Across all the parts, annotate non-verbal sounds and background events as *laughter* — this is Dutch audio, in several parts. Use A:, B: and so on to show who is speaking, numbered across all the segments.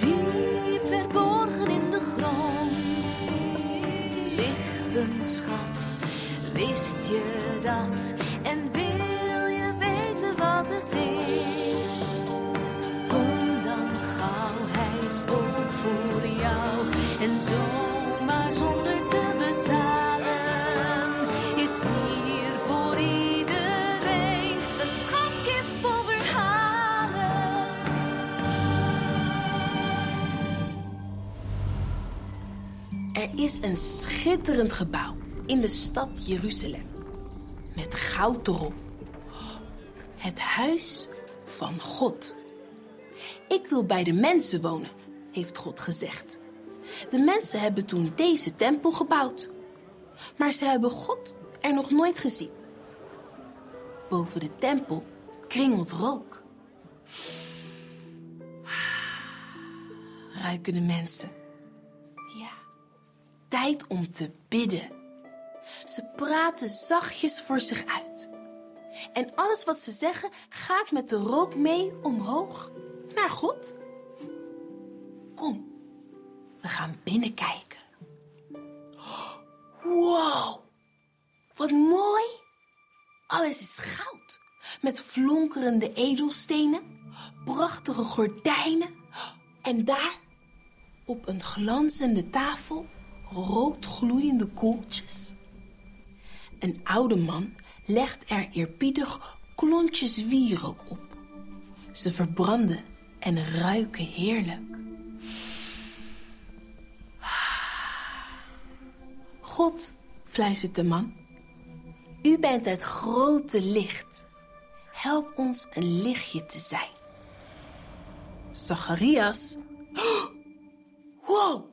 A: Diep verborgen in de grond ligt een schat. Wist je dat? En wil je weten wat het is? Kom dan gauw, hij is ook voor jou. En zomaar zonder te betalen is hier
B: Er is een schitterend gebouw in de stad Jeruzalem. Met goud erop. Het huis van God. Ik wil bij de mensen wonen, heeft God gezegd. De mensen hebben toen deze tempel gebouwd. Maar ze hebben God er nog nooit gezien. Boven de tempel kringelt rook. Ruiken de mensen. Tijd om te bidden. Ze praten zachtjes voor zich uit. En alles wat ze zeggen gaat met de rook mee omhoog naar God. Kom, we gaan binnenkijken. Wow, wat mooi. Alles is goud. Met flonkerende edelstenen, prachtige gordijnen. En daar, op een glanzende tafel, rood gloeiende koeltjes. Een oude man legt er eerbiedig klontjes wierook op. Ze verbranden en ruiken heerlijk. God, fluistert de man, u bent het grote licht. Help ons een lichtje te zijn. Zacharias, *gasps* wow,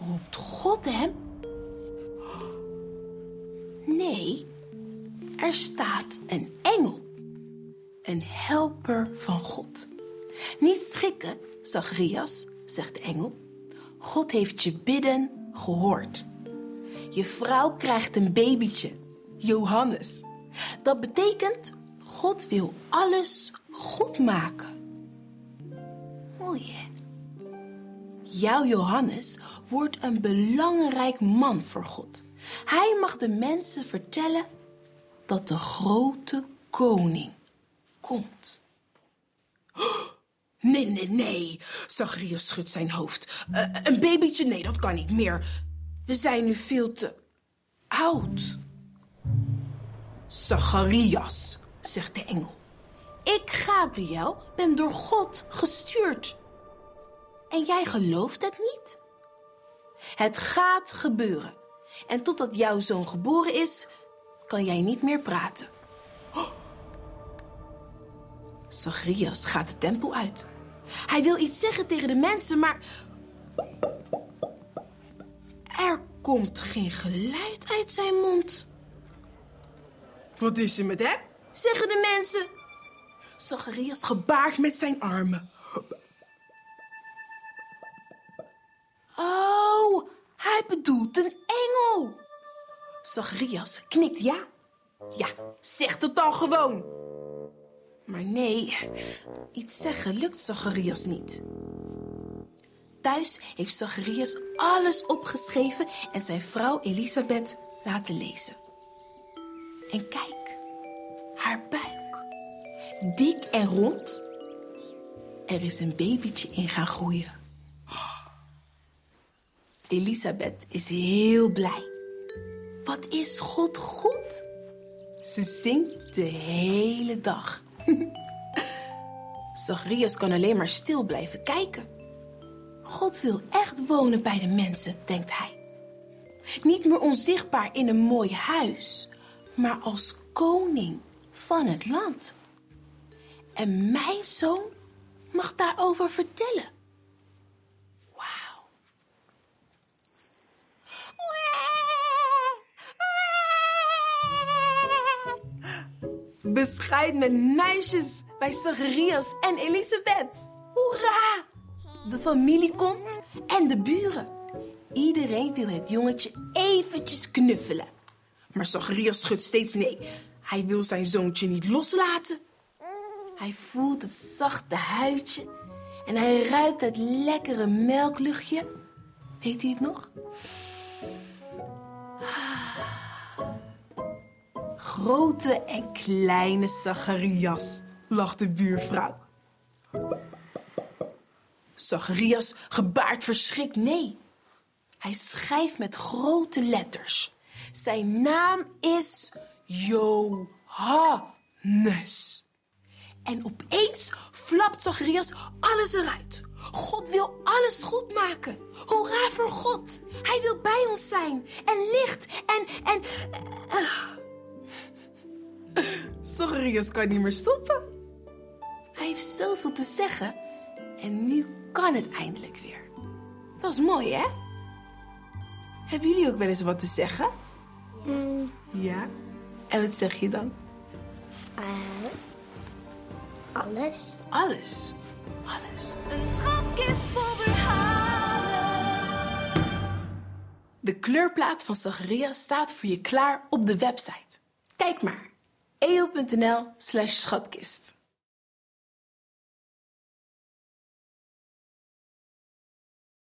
B: roept God hem? Nee, er staat een engel. Een helper van God. Niet schrikken, Zacharias, zegt de engel. God heeft je bidden gehoord. Je vrouw krijgt een babytje, Johannes. Dat betekent, God wil alles goed maken. Hè? Jouw Johannes wordt een belangrijk man voor God. Hij mag de mensen vertellen dat de grote koning komt. *gasps* Nee, nee, nee. Zacharias schudt zijn hoofd. Eh, een babytje, nee, dat kan niet meer. We zijn nu veel te oud. Zacharias, zegt de engel. Ik, Gabriel, ben door God gestuurd. En jij gelooft het niet? Het gaat gebeuren. En totdat jouw zoon geboren is, kan jij niet meer praten. Zacharias gaat de tempel uit. Hij wil iets zeggen tegen de mensen, maar. Er komt geen geluid uit zijn mond. Wat is er met hem? Zeggen de mensen. Zacharias gebaart met zijn armen. Hij bedoelt een engel. Zacharias knikt ja. Ja, zeg het dan gewoon. Maar nee, iets zeggen lukt Zacharias niet. Thuis heeft Zacharias alles opgeschreven en zijn vrouw Elisabeth laten lezen. En kijk, haar buik. Dik en rond. Er is een babytje in gaan groeien. Elisabeth is heel blij. Wat is God goed? Ze zingt de hele dag. *laughs* Zacharias kan alleen maar stil blijven kijken. God wil echt wonen bij de mensen, denkt hij. Niet meer onzichtbaar in een mooi huis, maar als koning van het land. En mijn zoon mag daarover vertellen. Bescheid met meisjes bij Zacharias en Elisabeth. Hoera! De familie komt en de buren. Iedereen wil het jongetje eventjes knuffelen. Maar Zacharias schudt steeds nee. Hij wil zijn zoontje niet loslaten. Hij voelt het zachte huidje En hij ruikt het lekkere melkluchtje. Weet u het nog? Grote en kleine Zacharias, lacht de buurvrouw. Zacharias gebaart verschrikt nee. Hij schrijft met grote letters. Zijn naam is Johannes. En opeens flapt Zacharias alles eruit. God wil alles goed maken. Hoera voor God. Hij wil bij ons zijn. En licht. En... en uh. Zacharias kan niet meer stoppen. Hij heeft zoveel te zeggen. En nu kan het eindelijk weer. Dat is mooi, hè? Hebben jullie ook wel eens wat te zeggen?
C: Mm,
B: Ja. En wat zeg je dan?
C: eh, alles.
B: Alles. Alles.
A: Een schatkist vol verhalen.
B: De kleurplaat van Zacharias staat voor je klaar op de website. Kijk maar. eo.nl slash schatkist.